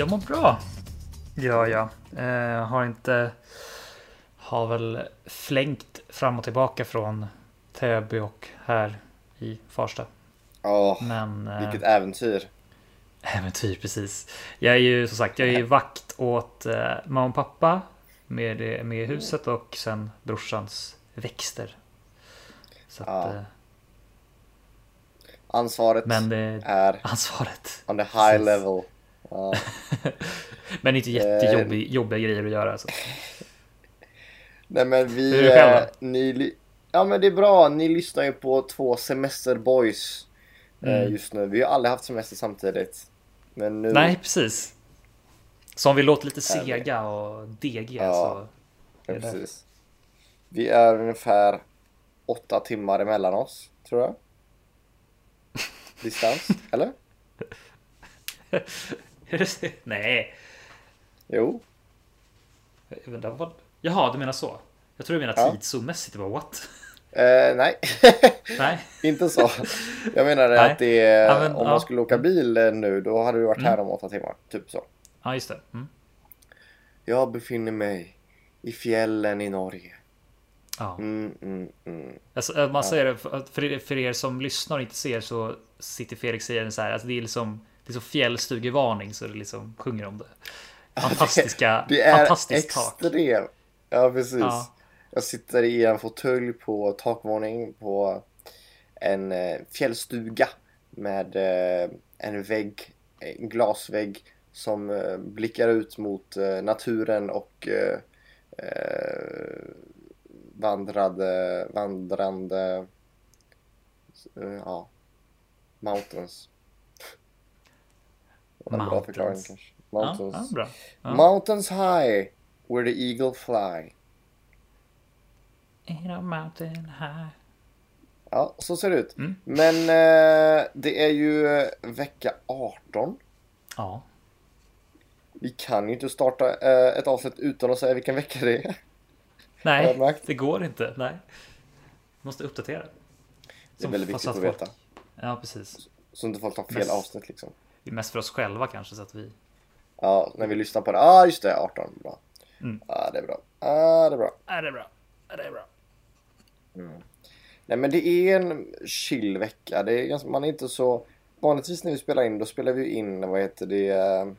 Jag mår bra. Ja, ja. Eh, har inte... Har väl flängt fram och tillbaka från Täby och här i Farsta. Ja, Men... Eh, vilket äventyr. äventyr, precis. Jag är ju som sagt, jag är ju vakt åt eh, mamma och pappa med, det- med huset och sen brorsans växter. Så att, Ja. eh, Ansvaret men det är ansvaret. on the high Precis. level. Ja. Men inte jättejobbiga jobbiga grejer att göra. alltså. Så. Nej men vi... Hur är det eh, ni, ja men det är bra, ni lyssnar ju på två semesterboys eh, Mm. just nu. Vi har aldrig haft semester samtidigt. Men nu... Nej, precis. Så om vi låter lite sega och degiga Ja. så... Ja, är det. precis. Vi är ungefär åtta timmar emellan oss, tror jag. Distans, eller? Nej. Jo. Vänta, vad? Jaha, du menar så? Jag tror du menar Ja. tidszonmässigt. Jag bara, what? Eh, nej, Nej. inte så. Jag menar att det är, Ja, men, om ja. man skulle åka bil eh, nu, då hade du varit här om åtta timmar. Typ så. Ja, just det. Mm. Jag befinner mig i fjällen i Norge. Ja. Mm, mm, mm. Alltså, man säger det, för, för er- som lyssnar och inte ser så sitter Felix säger så här, alltså det är liksom det är så det liksom sjunger om det. Fantastiska, Det är fantastiskt tak. extremt. Ja, precis. Ja. Jag sitter i en fåtölj på takvåning på en eh, fjällstuga med eh, en vägg, en glasvägg som eh, blickar ut mot naturen och vandrade, vandrande, ja, mountains. En bra förklaring Mountains. kanske. Ja, Mountains. ja, bra. Ja. Mountains high, where the eagle fly. In a mountain high. Ja, så ser det ut. Mm. Men eh, det är ju eh, vecka 18. Ja, Vi kan ju inte starta eh, ett avsnitt utan att säga vilken vecka det är. Nej, det går inte. Nej, måste uppdatera. Det är väldigt viktigt att folk- veta. Ja, precis. Så inte folk tar fel Mest- avsnitt liksom. Det är mest för oss själva kanske så att vi. Ja, när vi lyssnar på det. Ja, ah, just det. 18. Bra. Ja, Mm. ah, det är bra. Ja, ah, det är bra. Är det är bra? Är det är bra? Nej, men det är en chill vecka. Det är ganska, man är inte så... Vanligtvis när vi spelar in, då spelar vi in, vad heter det, eh,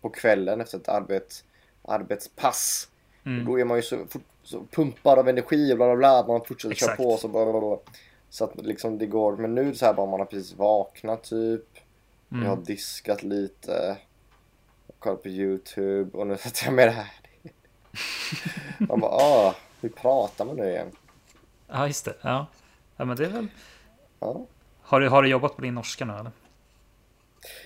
på kvällen efter ett arbet, arbetspass. Mm. Då är man ju så, så pumpad av energi och bla bla bla. Man fortsätter köra Exakt. på så bla bla bla. Så att liksom det går. Men nu så här bara man har precis vaknat typ. Jag har Mm. diskat lite. Kollat på YouTube och nu sätter jag med det här. Man bara ah, hur pratar man nu igen? Ja, just det. Ja. ja, men det är väl. Ja. Har du, har du jobbat på din norska nu eller?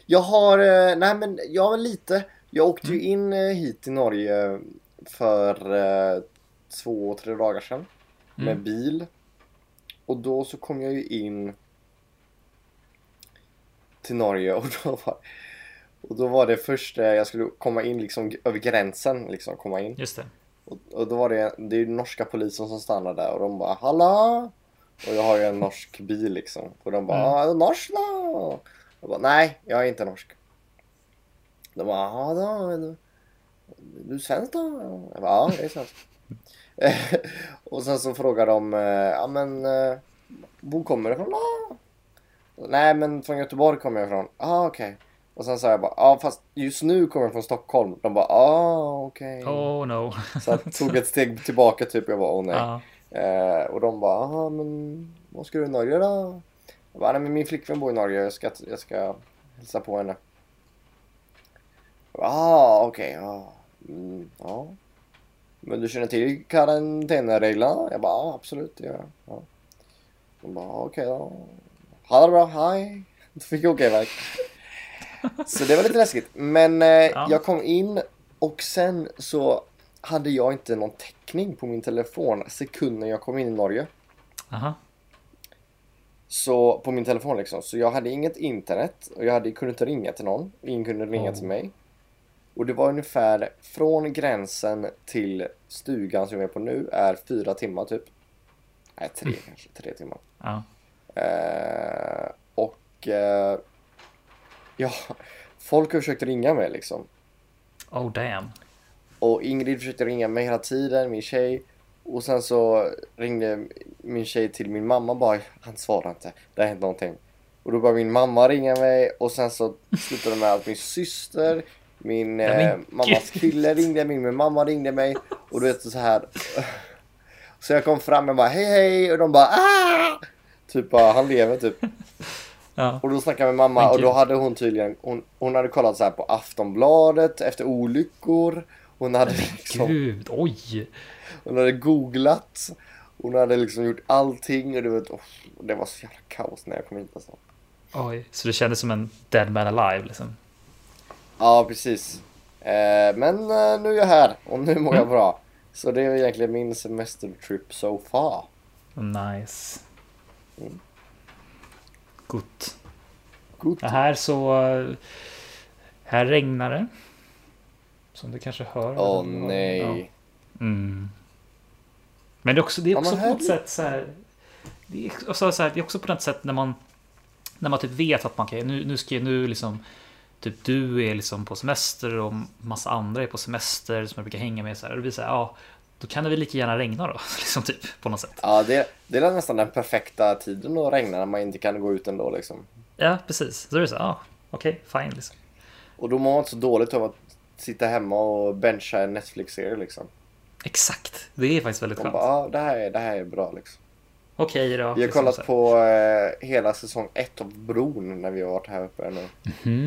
Jag har, eh, nej men jag har lite. Jag åkte Mm. ju in eh, hit till Norge för eh, två, tre dagar sedan. Med Mm. bil. Och då så kom jag ju in till Norge och då var, och då var det först jag skulle komma in liksom över gränsen liksom komma in. Just det. Och, och då var det, det är norska polisen som stannar där och de bara Hallå! Och jag har ju en norsk bil liksom. Och de bara Mm. norsk då? Jag bara nej, jag är inte norsk. De bara ja då, du, är svensk då? Jag bara ja, jag är svensk. och sen så frågar de eh, ja men eh, var kommer du ifrån? Nej men från Göteborg kommer jag ifrån. Ah, okej. Och sen sa jag bara ja fast just nu kommer jag från Stockholm. De bara ah okej. Oh no. Så jag tog ett steg tillbaka typ. Jag bara åh nej. ja. Eh, och de bara, "Aha, men vad ska du i Norge då? Jag bara, nej men min flickvän bor i Norge, jag ska, jag ska hälsa på henne. Bara, Ah, okej, ja. Mm, ja. Men du känner till karantänreglerna? Jag bara, ja absolut, det gör jag. Ja. De bara, "Ah, okej då. Ha det bra, hej. Då fick jag åka iväg. Så det var lite läskigt. Men eh, jag kom in och sen så hade jag inte någon täckning på min telefon sekunden jag kom in i Norge. Aha. Så på min telefon liksom. Så jag hade inget internet och jag hade, kunde inte ringa till någon. Ingen kunde ringa Oh. till mig. Och det var ungefär från gränsen till stugan som jag är på nu är fyra timmar typ. Nej, tre kanske. Tre timmar. Ja. Eh, och eh, ja, folk har försökt ringa mig liksom. Oh damn. Och Ingrid försökte ringa mig hela tiden, min tjej. Och sen så ringde min tjej till min mamma bara, han svarar inte, det har hänt någonting. Och då började min mamma ringa mig och sen så slutade det med att min syster, min eh, mammas kille ringde mig, min mamma ringde mig. Och du vet så här. Så jag kom fram och bara hej hej och de bara ah! Typ bara, han lever typ. Ja. Och då snackade jag med mamma Men och då hade hon tydligen, hon, hon hade kollat så här på Aftonbladet efter olyckor. Hon hade liksom, Gud, oj. hon hade googlat. Hon hade liksom gjort allting och du vet, oh, det var så jävla kaos när jag kom hit alltså. Oj. Så det kändes som en dead man alive liksom. Ja, precis. Eh, men eh, nu är jag här och nu mår jag bra. Så det är egentligen min semestertrip so far. Nice. Mm. Gott. Ja, här så... Här regnar det. Som du kanske hör. Åh Ja. nej. Mm. Men det är också, det är Ja, också men på något sätt så här. Det är, också så här, det är också på något sätt när man när man typ vet att man kan, nu, nu ska nu liksom Typ du är liksom på semester och massa andra är på semester som jag brukar hänga med så här. Och det blir så här, ja, då kan det väl lika gärna regna då, liksom typ på något sätt. Ja, det, det är nästan den perfekta tiden att regna när man inte kan gå ut ändå liksom. Ja, precis. Så är det så, ja, okej, fine liksom. Och då mår man inte så dåligt av att sitta hemma och bencha en Netflix-serie liksom. Exakt, det är faktiskt väldigt skönt. bara, ja det här, är, det här är bra liksom. Okej då. Vi har liksom kollat på eh, hela säsong ett av Bron när vi har varit här uppe nu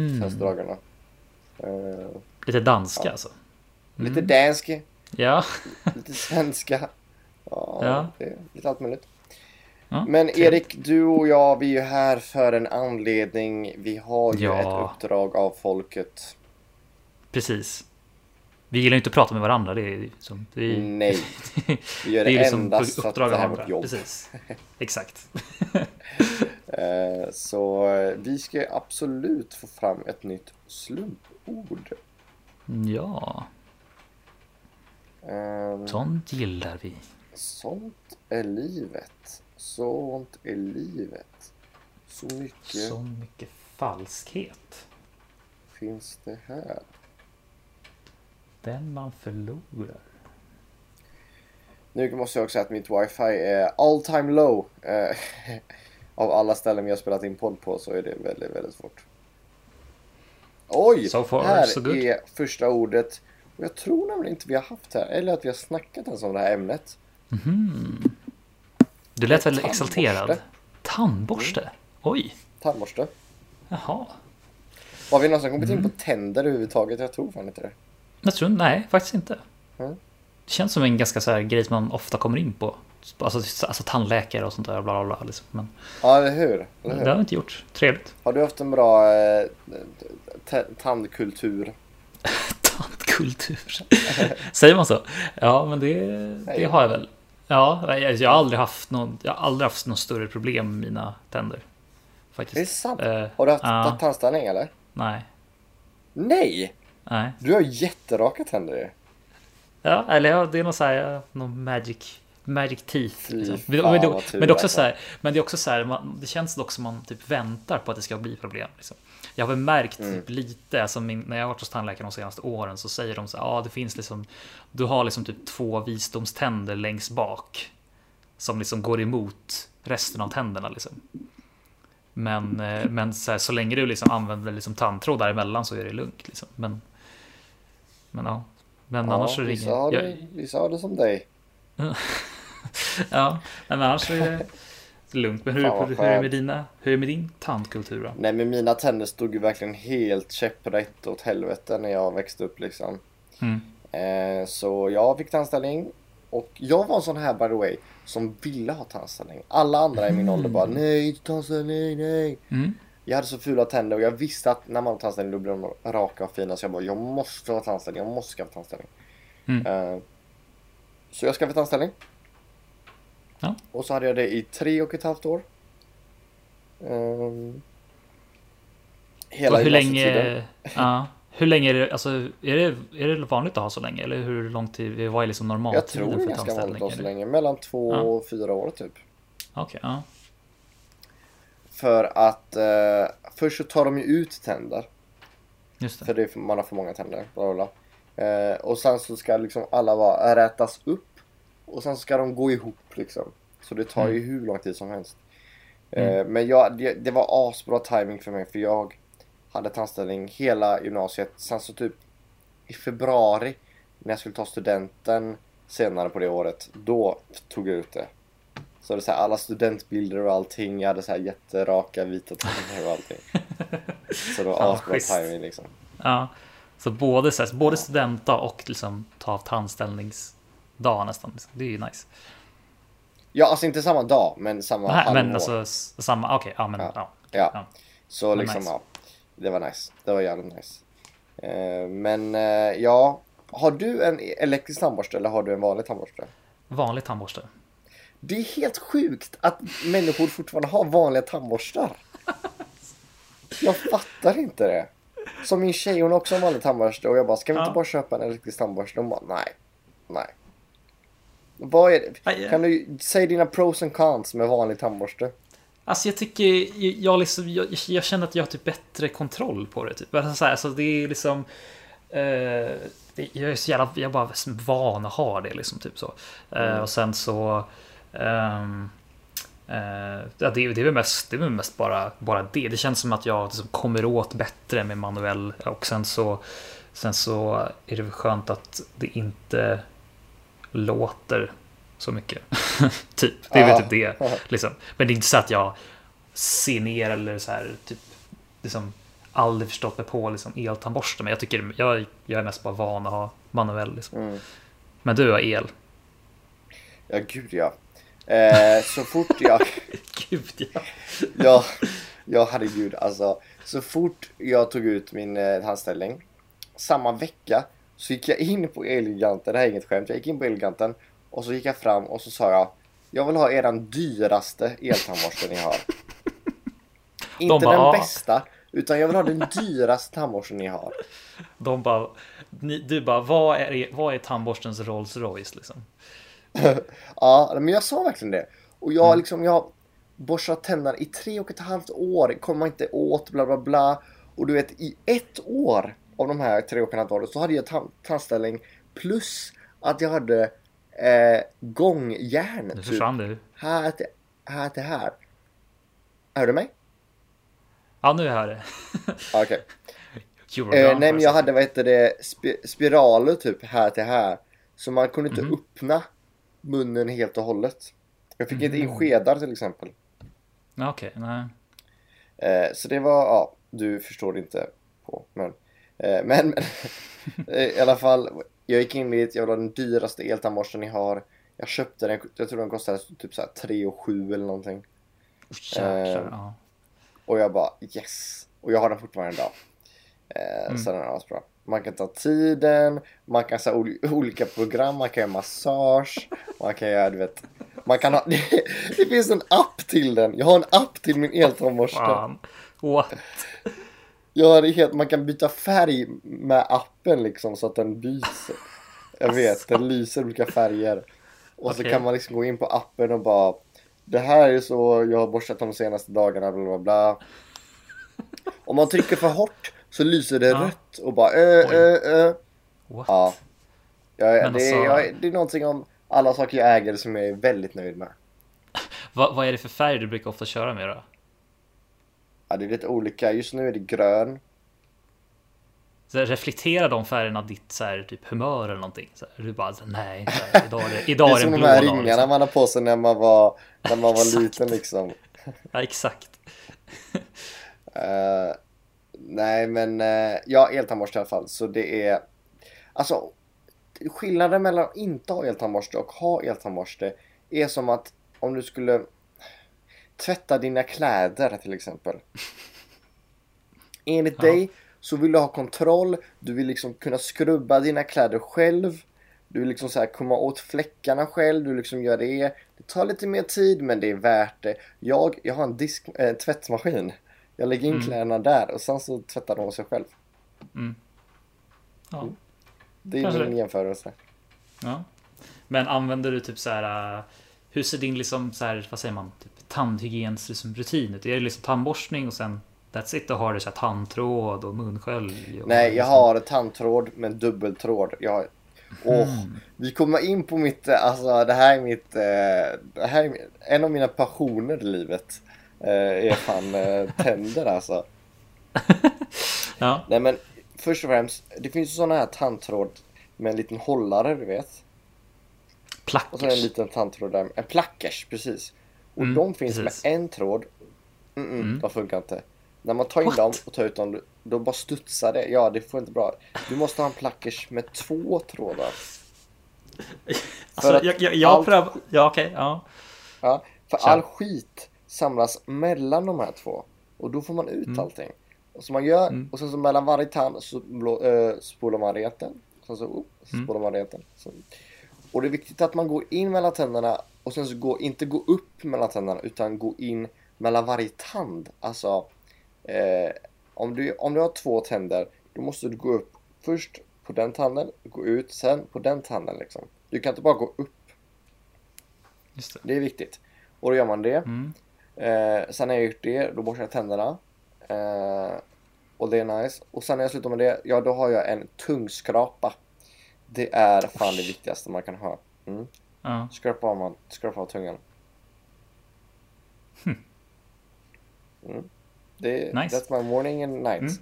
senaste dagarna. Eh, Lite danska Ja. alltså. lite dansk, Ja, lite svenska. Ja, Ja. Det lite allt möjligt. Ja, Men trevligt. Erik, du och jag, vi är ju här för en anledning. Vi har ju Ja. ett uppdrag av folket. precis. Vi gillar ju inte att prata med varandra. Det är som, det är, Nej, vi gör det det, liksom endast för att det här är vårt jobb. Precis. Exakt. Eh, Så eh, vi ska absolut få fram ett nytt slumpord. Ja, Ehm, sånt gillar vi. Sånt är livet. Sånt är livet. Så mycket Så mycket falskhet. finns det här. Den man förlorar. Nu måste jag också säga att mitt wifi är all time low. Eh, Av alla ställen vi har spelat in podd på så är det väldigt, väldigt svårt. Oj! So far, här so är första ordet. Och jag tror nämligen inte vi har haft det här. Eller att vi har snackat ens om det här ämnet. Mhm. Du lät väldigt Tandborste. exalterad. Tandborste? Oj, Tandborste. jaha. Har vi någonsin kommit Mm. in på tänder överhuvudtaget? Jag tror fan inte det. Jag tror, nej, faktiskt inte. Mm. Det känns som en ganska så här grej som man ofta kommer in på. Alltså, alltså tandläkare och sånt där. Bla, bla, bla, liksom. Men Ja, eller hur? Eller hur? det har vi inte gjort. Trevligt. Har du haft en bra eh, tandkultur? Tandkultur. Säger man så? Ja, men det, det har jag väl. Ja, jag, jag har aldrig haft någon, jag har aldrig haft något större problem med mina tänder. Faktiskt. Det är sant. Eh, Har du haft ja. tandställning eller? nej, Nej! nej. Du har jätteraka tänder ju. Ja, eller ja, det är någon så här, någon magic, magic teeth. Liksom. Men, men, det, men det är också alltså. så här, men det är också så här, man, det känns dock som man typ väntar på att det ska bli problem. Liksom. Jag har väl märkt Mm. typ lite, alltså min, när jag har varit hos tandläkaren de senaste åren så säger de så ja det finns liksom, du har liksom typ två visdomständer längst bak. Som liksom går emot resten av tänderna liksom. Men, eh, men så, här, så länge du liksom använder liksom tandtråd däremellan så är det lugnt. Liksom. Men, men ja. Men annars så är det vissa, har inget. det, Jag, vissa har det som dig. ja, men annars så är det lugnt. Men hur, hur, hur är med dina? Hur är med din tandkultur då? Nej men mina tänder stod ju verkligen helt käpprätt åt helvete när jag växte upp liksom. Mm. Eh, så jag fick tandställning. Och jag var en sån här by the way som ville ha tandställning. Alla andra i min Mm. ålder bara nej inte tandställning, nej. Mm. Jag hade så fula tänder och jag visste att när man har tandställning då blir de raka och fina. Så jag bara jag måste ha tandställning, jag måste skaffa tandställning. Mm. Eh, så jag skaffade tandställning. Ja. Och så hade jag det i tre och ett halvt år. Um, hela Och hur länge, ja, hur länge är det, alltså, är det, är det vanligt att ha så länge? Eller hur lång tid, vad är liksom Jag normaltiden tror det är ganska vanligt att ha så länge. Mellan två Ja. och fyra år typ. Okej, ja. För att eh, först så tar de ju ut tänder. Just det. För det är man har för många tänder. Bla bla. Eh, och sen så ska liksom alla vara, rätas upp. Och sen ska de gå ihop liksom. Så det tar ju hur lång tid som helst. Eh, men jag, det, det var asbra timing för mig för jag hade tandställning hela gymnasiet. Sen så typ i februari när jag skulle ta studenten senare på det året. Då tog jag ut det. Så det är så här, alla studentbilder och allting. Jag hade så här jätteraka vita tänder och allting. Så det var Ja, asbra schysst. timing liksom. Ja. Så både, så här, både studentdag och liksom ta av tandställningsdag nästan. liksom. Det är ju nice. Ja, alltså inte samma dag, men samma Nej, halvår. men alltså samma, okej, ja men Ja. ja. Ja, Ja. så liksom nice. ja. Det var nice. Det var jävligt nice. Eh, men eh, ja, har du en elektrisk tandborste eller har du en vanlig tandborste? Vanlig tandborste. Det är helt sjukt att människor fortfarande har vanliga tandborstar. Jag fattar inte det. Som min tjej, hon har också en vanlig tandborste och jag bara, ska vi inte Ja. bara köpa en elektrisk tandborste? Hon bara, nej. Nej. Vad är det? Aj. Kan du säga dina pros and cons med vanlig tandborste? Alltså jag tycker, jag, liksom, jag, jag känner att jag har typ bättre kontroll på det. Typ. Alltså, så här, alltså det är liksom... Eh, jag är så jävla, jag är bara van att ha det liksom. Typ så. Eh, och sen så... ehm, eh, ja, det, det är väl mest, det är väl mest bara, bara det. Det känns som att jag liksom kommer åt bättre med manuell. Och sen så, sen så är det väl skönt att det inte låter så mycket. typ. Det är väl typ det. Liksom. Men det är inte så att jag ser ner eller så här typ liksom aldrig förstått mig på liksom eltandborste. Men jag tycker jag, jag är mest bara van att ha manuell. Liksom. Mm. Men du har el. Ja, gud ja. Eh, så fort jag... Gud ja. ja, ja, herregud. Alltså, så fort jag tog ut min eh, tandställning, samma vecka, så gick jag in på Elgiganten. Det här är inget skämt. Jag gick in på Elgiganten och så gick jag fram och så sa jag Jag vill ha eran dyraste eltandborste ni har. Inte bara, den "Ah." bästa, utan jag vill ha den dyraste tandborsten ni har. De bara, ni, du bara, vad är, vad är tandborstens Rolls Royce liksom? Ja, men jag sa verkligen det. Och jag liksom, jag har borstat tänderna i tre och ett halvt år, kommer inte åt, bla bla bla. Och du vet, i ett år av de här tre halvt åren så hade jag tan- tandställning plus att jag hade eh, gångjärn. Nu Typ, försvann du. här till här. Till här. Hör du mig? Ja, nu är jag här. Ja, Okej. Were Eh, nej men jag hade vad heter det, spi- spiraler typ här till här. Så man kunde inte Mhm. öppna munnen helt och hållet. Jag fick inte in Mhm. skedar till exempel. Okej, nej. Eh, så det var, ja, du förstår inte på, men, men, men eh, i alla fall, jag gick in dit, jag var den dyraste eltandborsten ni har. Jag köpte den, jag tror den kostade typ såhär 3 och 7 eller någonting. Jäklar, Eh, ja. Och jag bara yes! Och jag har den fortfarande idag. Eh, Mm. Så den är asbra. Man kan ta tiden, man kan ha olika program, man kan göra massage, man kan göra, du vet, man kan ha, det, finns en app till den. Jag har en app till min eltandborste. What? Ja, det är helt, man kan byta färg med appen liksom så att den byts. Jag vet, den lyser olika färger. Och så Okej. kan man liksom gå in på appen och bara Det här är så jag har borstat de senaste dagarna, bla bla bla. Om man trycker för hårt så lyser det Ja. rött och bara ö, Oj. ö, ö. What? Ja. Jag, det, alltså- jag, det är någonting om alla saker jag äger som jag är väldigt nöjd med. Vad, vad är det för färg du brukar ofta köra med då? Ja, det är lite olika. Just nu är det grön. Så reflekterar de färgerna ditt så här, typ humör eller någonting? Så här, du bara, så här, nej, här, idag är det, Det idag är är det som en de blå här dag. ringarna Liksom. man har på sig när man var, när man var liten liksom. Ja, exakt. Eh, nej men uh, ja, eltandborste i alla fall. Så det är alltså skillnaden mellan att inte ha eltandborste och ha eltandborste är som att om du skulle tvätta dina kläder till exempel. Enligt Ja. dig så vill du ha kontroll, du vill liksom kunna skrubba dina kläder själv. Du vill liksom så här komma åt fläckarna själv, du liksom gör det. Det tar lite mer tid men det är värt det. Jag, jag har en disk, äh, tvättmaskin. Jag lägger in Mm. kläderna där och sen så tvättar de sig själv. Ja. Det är Kanske min det. jämförelse. Ja. Men använder du typ så här hur ser din liksom så här, vad säger man, typ, tandhygiens liksom? Är det liksom tandborstning och sen that's it? Och har du så här tandtråd och munskölj? Och, Nej, jag liksom- har tandtråd med dubbeltråd. Jag har... Åh, Mm. vi kommer in på mitt, eh, alltså det här är mitt, eh, det här är en av mina passioner i livet. Eh, är fan tänder alltså. Ja, Nej men först och främst, det finns ju sådana här tandtråd med en liten hållare du vet. Och så en plackers. liten tandtråd där, en plackers precis. Och Mm, de finns precis. med en tråd. Mm, mm, Mm. De funkar inte. När man tar in What? dem och tar ut dem, då bara studsar det. Ja, det får inte bra. Du måste ha en plackers med två trådar. Alltså, jag, jag, jag allt- prövar, ja okej, ja. Ja, för Kör. all skit samlas mellan de här två. Och då får man ut Mm. allting. Och så man gör, Mm. och sen så mellan varje tand så blå, äh, spolar man reten. Sen så, oh, så Mm. spolar man reten. Så. Och det är viktigt att man går in mellan tänderna och sen så går, inte gå upp mellan tänderna utan gå in mellan varje tand. Alltså, eh, om, du, om du har två tänder, då måste du gå upp först på den tanden, gå ut, sen på den tanden liksom. Du kan inte bara gå upp, Just det. det är viktigt. Och då gör man det. Mm. Eh, sen när jag gjort det, då borstar jag tänderna. Eh, och det är nice. Och sen när jag slutar med det, ja då har jag en tungskrapa. Det är fan det Oj. viktigaste man kan ha. Mm. Ja. Skrapa av, man, skrapa av tungan. Hm. Mm. Det, Nice. That's my morning and night. Mm.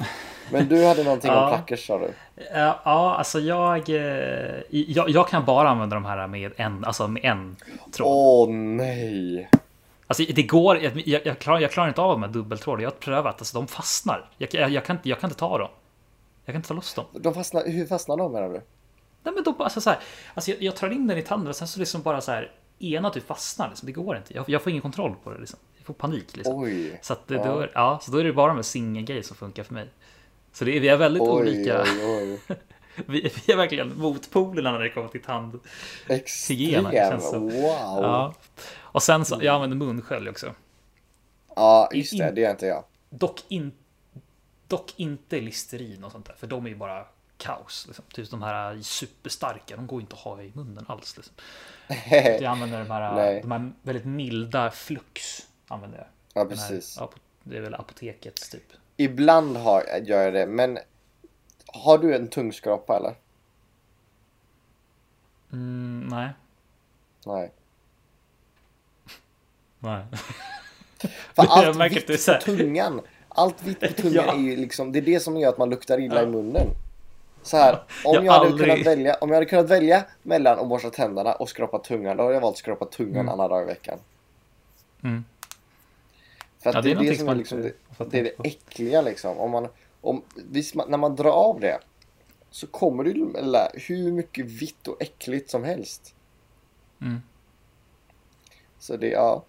Men du hade någonting Ja. om plackers sa du? Ja, ja, alltså jag, eh, jag... Jag kan bara använda de här med en, alltså med en tråd. Åh nej! Alltså det går, jag, jag, klarar, jag klarar inte av med dubbeltråd. Jag har prövat, alltså de fastnar. Jag, jag, jag, kan, inte- jag kan inte ta dem. Jag kan inte ta loss dem. De fastnar, hur fastnar de menar du? Nej men de, alltså så här, alltså jag, jag tar in den i tanden och sen så liksom bara så här, ena typ fastnar. Liksom. Det går inte. Jag, jag får ingen kontroll på det. Liksom. Jag får panik. Liksom. Oj! Så, att Ja. Då, ja, så då är det bara med singelgrej som funkar för mig. Så det vi är väldigt Oj, olika. oj. Vi, vi är verkligen motpolerna när det kommer till tand. Extrem! känns. Wow! Ja. Och sen så, jag använder munskölj också. Ja, just det. Det är inte jag. Dock, in, dock inte Listerin och sånt där, för de är ju bara kaos. Liksom. Typ de här superstarka, de går inte att ha i munnen alls. Liksom. Jag använder de här, Nej. de här väldigt milda Flux. Använder jag. Ja, här, precis. apo- det är väl apotekets typ. Ibland har, gör jag det, men har du en tungskrapa eller? Mm, nej. Nej. nej. För allt vitt på här- tungan, allt vitt på tungan Ja. är ju liksom, det är det som gör att man luktar illa Ja. i munnen. Så här, om Jag jag, hade aldrig- kunnat välja, om jag hade kunnat välja mellan att borsta tänderna och skrapa tungan, då hade jag valt skrapa tungan Mm. alla dagar i veckan. Mm. För att Ja, det, är det som är liksom det, det, är det äckliga liksom. Om man, om, visst, när man drar av det så kommer ju lä- hur mycket vitt och äckligt som helst. Mm. Så det, ja.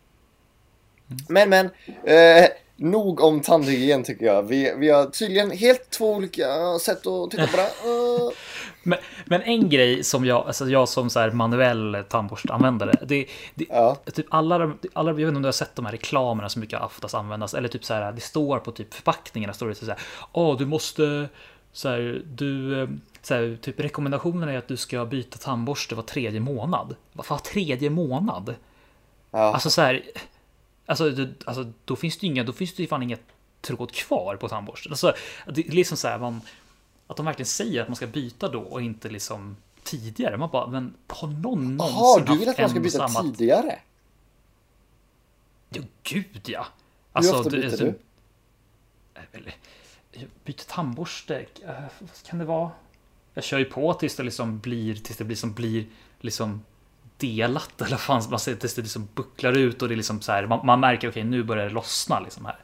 Men men, eh, nog om tandhygien tycker jag. Vi, vi har tydligen helt två olika sätt att titta på det. Eh, Men, men en grej som jag, alltså jag som så här manuell tandborstanvändare, det, det, ja, typ alla, alla, jag vet inte om du har sett de här reklamerna som brukar oftast användas, eller typ så här, det står på typ förpackningarna, står det så här, åh du måste, så här, du, eh, så här, typ rekommendationen är att du ska byta tandborste var tredje månad. Vad var tredje månad? ja. Alltså så här, alltså, det, alltså då finns det ju inga, då finns det ju fan inget tråd kvar på tandborsten. Alltså, det är liksom så här, man, att de verkligen säger att man ska byta då och inte liksom tidigare. Man bara, men har någon någonsin Jaha, du vill att man ska byta samma- tidigare? Ja, gud ja. Hur ofta byter alltså, du? eller, jag byter tandborste, eh, vad kan det vara? Jag kör ju på tills det liksom blir, tills det blir som blir liksom delat eller vad fan man säger, tills det liksom bucklar ut och det är liksom så här, man, man märker okej nu börjar det lossna liksom här.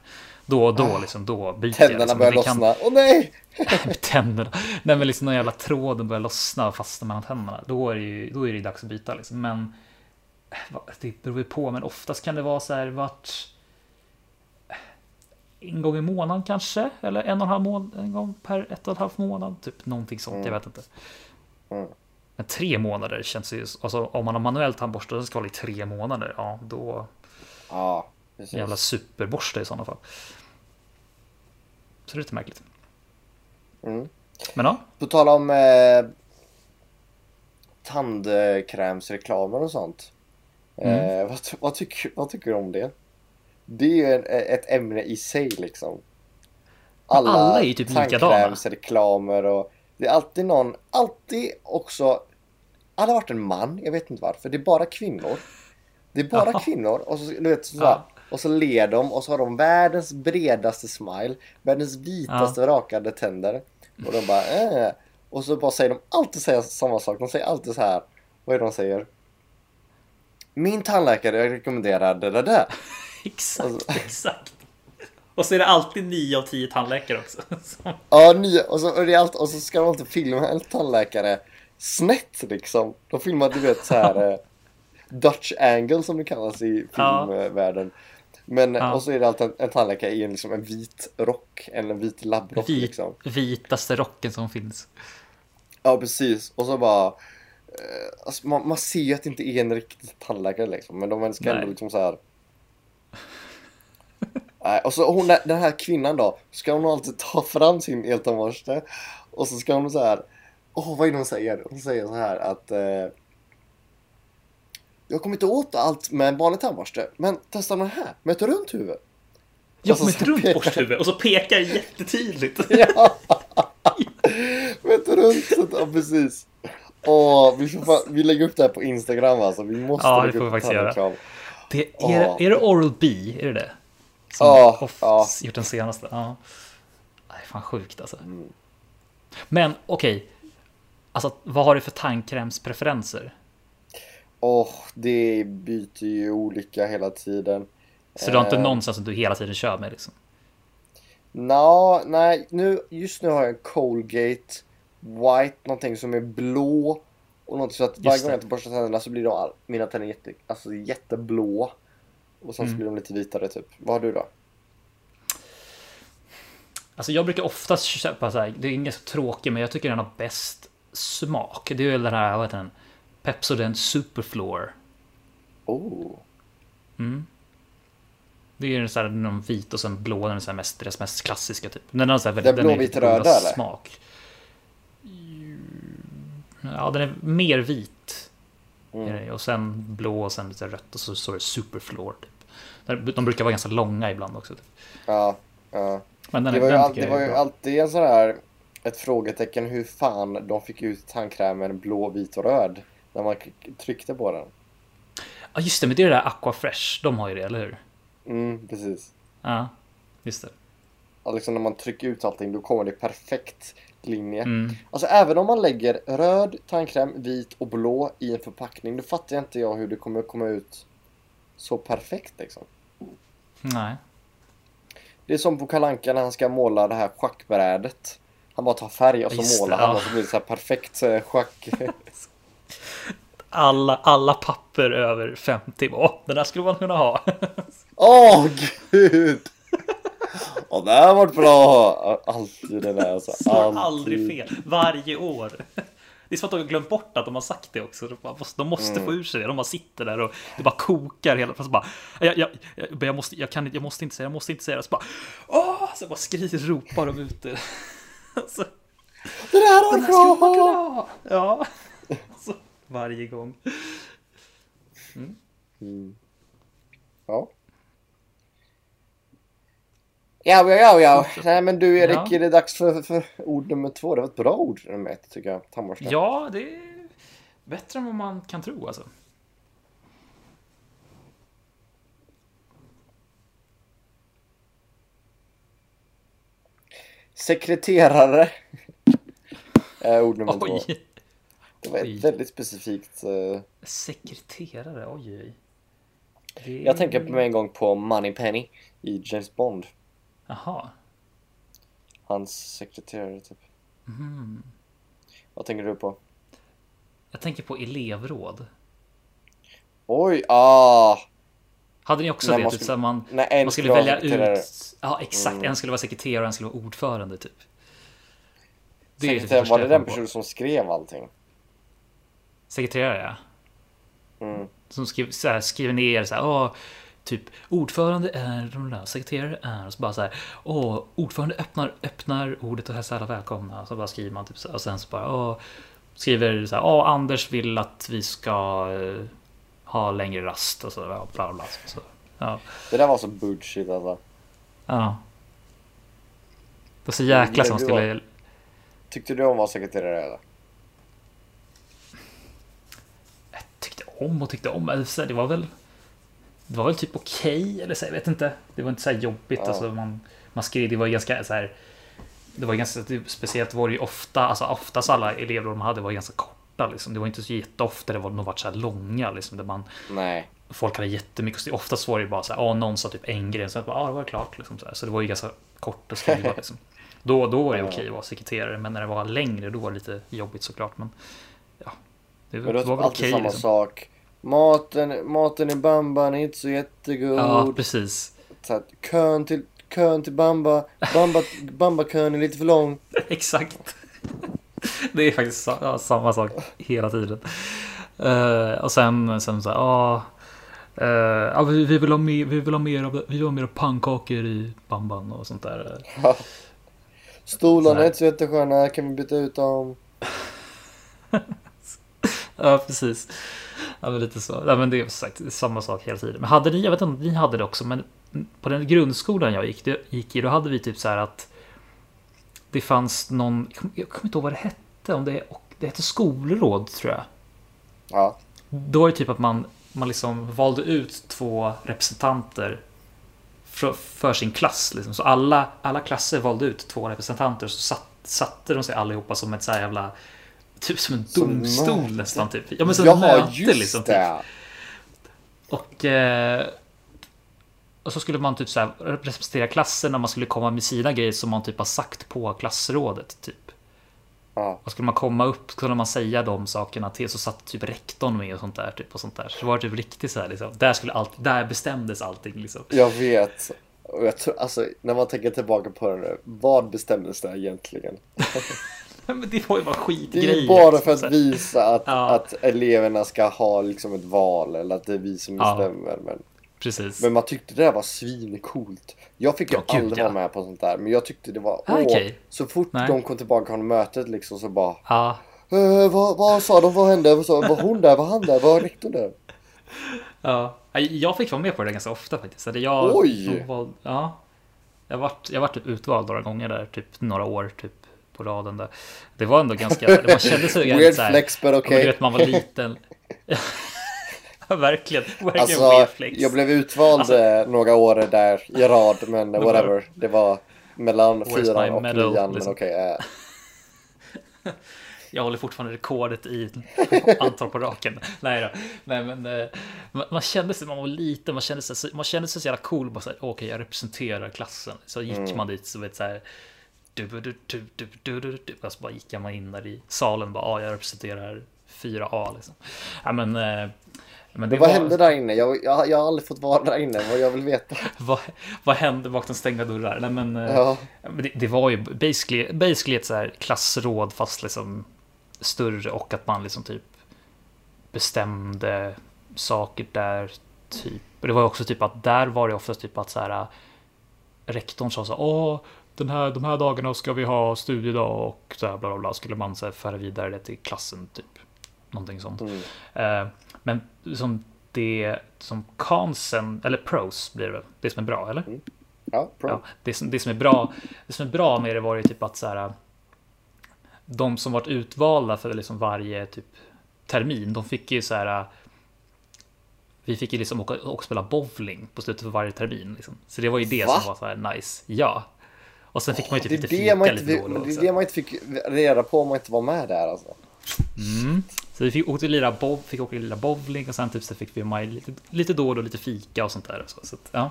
Då och då liksom, då byter jag. Tänderna Liksom. börjar kan- lossna. Åh nej! tänderna. Nej men liksom när jävla tråden börjar lossna och fastna mellan tänderna. Då är det ju då är det dags att byta liksom. Men eh, det beror ju på. Men oftast kan det vara så här vart en gång i månaden kanske. Eller en och en halv månad. En gång per ett och en halv månad. Typ någonting sånt. Mm. Jag vet inte. Mm. Men tre månader känns ju. Alltså om man har manuell tandborste och den ska hålla i tre månader. Ja då. Ja, precis. Jävla superborste i sådana fall. Så det är lite märkligt. Mm. Men ja. På tal om eh, tandkrämsreklamer och sånt. Eh, vad, ty- vad, tycker, vad tycker du om det? Det är ju en, ett ämne i sig liksom. Men alla är ju typ likadana. tandkrämsreklamer och det är alltid någon, alltid också, hade varit en man, jag vet inte varför, det är bara kvinnor. Det är bara Ja. kvinnor och så, du vet, så, Ja. och så ler de och så har de världens bredaste smile, världens vitaste rakade tänder. Och de bara äh. Och så bara säger de alltid säger samma sak, de säger alltid så här, vad är det de säger? Min tandläkare rekommenderar det där. Exakt, Alltså- exakt. Och så är det alltid 9 av 10 tandläkare också. Ja, nya, och, så, och, det är allt, och så ska de inte filma en tandläkare snett liksom. De filmar du vet så här eh, Dutch angle som det kallas i Ja. filmvärlden. Men Ja. och så är det alltid en, en tandläkare i en, liksom, en vit rock, eller en vit labbrock Vit, liksom. Vitaste rocken som finns. Ja precis, och så bara eh, alltså, man, man ser ju att det inte är en riktig tandläkare liksom, men de ska ändå liksom så här. Nej, och så hon, den här kvinnan då, ska hon alltid ta fram sin eltandborste och så ska hon så här. Åh, vad är det hon säger? Hon säger så här att eh, Jag kommer inte åt allt med en vanlig tandborste, men testa den här med ett runt huvud. Ja, så med ett så runt borsthuvud och så pekar jättetydligt. Ja! med ett runt sätt, ja precis. Åh, vi, fan, vi lägger upp det här på Instagram alltså. Vi måste Ja, det lägga får vi upp faktiskt göra. Det, är, Åh. är det Oral B? Är det det? Som Ja, Hoff ja. gjort den senaste? Ja. Det är fan sjukt alltså. Mm. Men okej. Alltså, vad har du för tandkrämspreferenser? Åh, det byter ju olika hela tiden. Så du har inte Eh. någon sån som du hela tiden kör med liksom? Nå, nej, nu, just nu har jag en Colgate White, någonting som är blå. Och något så att varje gång jag inte borstar tänderna så blir de, all- mina tänder jätte, alltså jätteblå. Och sen så Mm. blir de lite vitare typ. Vad har du då? Alltså jag brukar oftast köpa så här, det är inget så tråkigt men jag tycker den har bäst smak. Det är väl den här, vad heter den? Pepsodent Superfloor. Oh. Mm. Det är så här, någon vit och sen blå, den är så här mest, deras mest klassiska typ. Den har så här Den är blåvit röda, eller? Smak. Ja, den är mer vit. Mm. Och sen blå och sen lite rött och så står det Superfloor. Typ. De brukar vara ganska långa ibland också. Typ. Ja, ja. Men den, Det var ju, all, det var ju alltid en sån här, ett frågetecken hur fan de fick ut tandkrämen blå, vit och röd. När man tryckte på den. Ja just det, men det är det där Aquafresh. De har ju det, eller hur? Mm, precis. Ja, just det. Liksom när man trycker ut allting då kommer det perfekt linje. Mm. Alltså även om man lägger röd tandkräm, vit och blå i en förpackning då fattar jag inte jag hur det kommer komma ut så perfekt liksom. Nej. Det är som på Kalle Anka när han ska måla det här schackbrädet. Han bara tar färg och så Just det, målar han ja. och så blir det så här perfekt eh, schack. Alla, alla papper över 50. Åh, den där skulle man kunna ha. Åh gud! Och det här har varit bra! Alltid det där alltså. Slår aldrig fel. Varje år. Det är som att de har glömt bort att de har sagt det också. De bara måste- De måste Mm. få ur sig det. De bara sitter där och det bara kokar hela fast bara, jag, jag, jag, jag, måste, jag, kan, inte- jag måste inte säga, jag måste inte säga det. Så bara, åh! Så bara skriker, ropar de ut det. Så, Det där har bra! ha! Ja. Så, varje gång. Mm. Ja. Ja, ja, ja, ja. Nej men du Erik, Ja. är det dags för, för ord nummer två? Det var ett bra ord nummer ett tycker jag. Tandborste. Ja, det är bättre än vad man kan tro alltså. Sekreterare. är ord nummer två. Oj! Det var ett väldigt specifikt. eh, Sekreterare, oj oj. Det... Jag tänker på en gång på Moneypenny i James Bond. Jaha. Hans sekreterare typ. Mhm. Vad tänker du på? Jag tänker på elevråd. Oj, ah! Hade ni också När det? man Typ, skulle- att man, Nej, en man skulle välja ut... Ja, exakt. Mm. En skulle vara sekreterare och en skulle vara ordförande, typ. Det är typ Sekreterare, första var det den personen som skrev allting? Sekreterare, ja. Mm. Som skriver, så här, skriver ner så här, åh, typ ordförande är de där, sekreterare är, och så bara så här, åh, ordförande öppnar, öppnar ordet och hälsar alla välkomna. Så bara skriver man typ så och sen så bara, åh, skriver så här, åh, Anders vill att vi ska eh, ha längre rast och så. Bla, bla, bla, så. Ja. Det där var så bullshit alltså. ja. Det var så jäkla som skulle... Tyckte du om att vara sekreterare eller? tyckte om och tyckte om. Alltså, det var väl Det var väl typ okej eller så, jag vet inte. Det var inte så jobbigt. Ja. Alltså, man, man skrev, det var ganska så här. Det var ganska det, speciellt var det ju ofta, alltså oftast alla elever de hade var ganska korta liksom. Det var inte så jätteofta det var de varit så här långa liksom. Där man, Nej. folk hade jättemycket. Oftast var det ju bara så här, någon sa typ en grej, så att bara, ja det var klart liksom. Så, här. så det var ju ganska kort att skriva liksom. Då, då var det okej att vara sekreterare, men när det var längre då var det lite jobbigt såklart. Men ja, det, Men det var var väl alltid okej samma liksom. sak. Maten, maten i Bamban är inte så jättegod. Ja, precis. så att kön till, kön till Bamba, Bamba, Bamba-kön är lite för lång. Exakt. Det är faktiskt ja, samma sak hela tiden. Eh, och sen, sen så här, ja. ja, vi, vi, vill ha mer, vi vill ha mer av, vi vill ha mer pannkakor i bamban och sånt där. Stolarna är inte så jättesköna, kan vi byta ut dem? Ja, precis. Ja, men lite så. Ja, men det är sagt samma sak hela tiden. Men hade ni, jag vet inte om ni hade det också, men på den grundskolan jag gick, det, gick i, då hade vi typ så här att det fanns någon, jag kommer, inte ihåg vad det hette, om det, det hette skolråd tror jag. Ja. Då var det typ att man, man liksom valde ut två representanter för, för sin klass. Liksom. Så alla, alla klasser valde ut två representanter så satt, satte de sig allihopa som ett så här jävla Typ som en Som domstol möte. nästan typ. Ja men som Jaha, möte just liksom. Typ. det. Och, eh, och så skulle man typ så här representera klassen när man skulle komma med sina grejer som man typ har sagt på klassrådet. Typ. Ja. Och skulle man komma upp kunde man säga de sakerna till så satt typ rektorn med och sånt där. Typ, och sånt där. Så det var typ riktigt så här liksom. Där, skulle allt, där bestämdes allting liksom. Jag vet. Och jag tror, alltså, när man tänker tillbaka på det nu, vad bestämdes det egentligen? Men det var ju bara Det skitgrejer. är ju bara liksom, för att visa att, Ja. att eleverna ska ha liksom ett val eller att det är vi som Ja. bestämmer. Men, Precis. men man tyckte det där var svincoolt. Jag fick ju Ja, gud, aldrig ja. vara med på sånt där, men jag tyckte det var... Ah, åh, okej. Så fort Nej. de kom tillbaka från mötet liksom så bara... Ja, "Eh, vad, vad sa de? Vad hände? Vad sa, var hon där? Var han där? Var rektorn där? ja. Jag fick vara med på det ganska ofta faktiskt. Eller jag, Oj! Var, ja. Jag vart, jag vart typ utvald några gånger där, typ några år typ på raden där. Det var ändå ganska, man kände sig Weird här- flex but men okej. Du vet, man var liten. verkligen. Verkligen Alltså, weird flex. jag blev utvald Alltså- eh, några år där i rad, men whatever. Det var mellan fyran och medal, nian, men liksom. okej. eh. Jag håller fortfarande rekordet i antal på raken. Nej då. Nej, men eh, man, kände sig, man var liten, man kände sig, man kände sig så jävla cool. Bara så här, okej, jag representerar klassen. Så gick Mm. man dit så vet så här. Du, du, du, du, du, du, du, du. Och så bara gick man in där i salen. Bara, ja, jag representerar 4A liksom. Ja, men, eh, men det vad var, hände där inne? Jag, jag, jag har aldrig fått vara där inne, vad jag vill veta. Vad, vad hände bakom stängda dörrar? Nej, men, eh, Ja, Det, det var ju basically, basically ett så här klassråd fast liksom större och att man liksom typ bestämde saker där. Typ. Och det var ju också typ att där var det oftast typ att så här rektorn sa så åh, den här, de här dagarna ska vi ha studiedag och så här bla bla bla. Skulle man så här föra vidare det till klassen typ. Någonting sånt. mm. Eh, men som det som consen, eller pros blir det det som är bra eller? ja, bra. Ja, det, som, det, som är bra, det som är bra med det var ju typ att så här, de som varit utvalda för liksom varje typ termin, de fick ju så här. Vi fick ju liksom åka och spela bowling på slutet för varje termin. Liksom. Så det var ju det Va? som var så här nice. Ja. Och sen fick man ju typ lite fika man inte, lite då och då det är det man inte fick reda på om man inte var med där alltså. Mm. Så vi fick åka lira bov, fick åka lira bowling och sen typ så fick vi med lite, lite då och då lite fika och sånt där. och Så, så ja.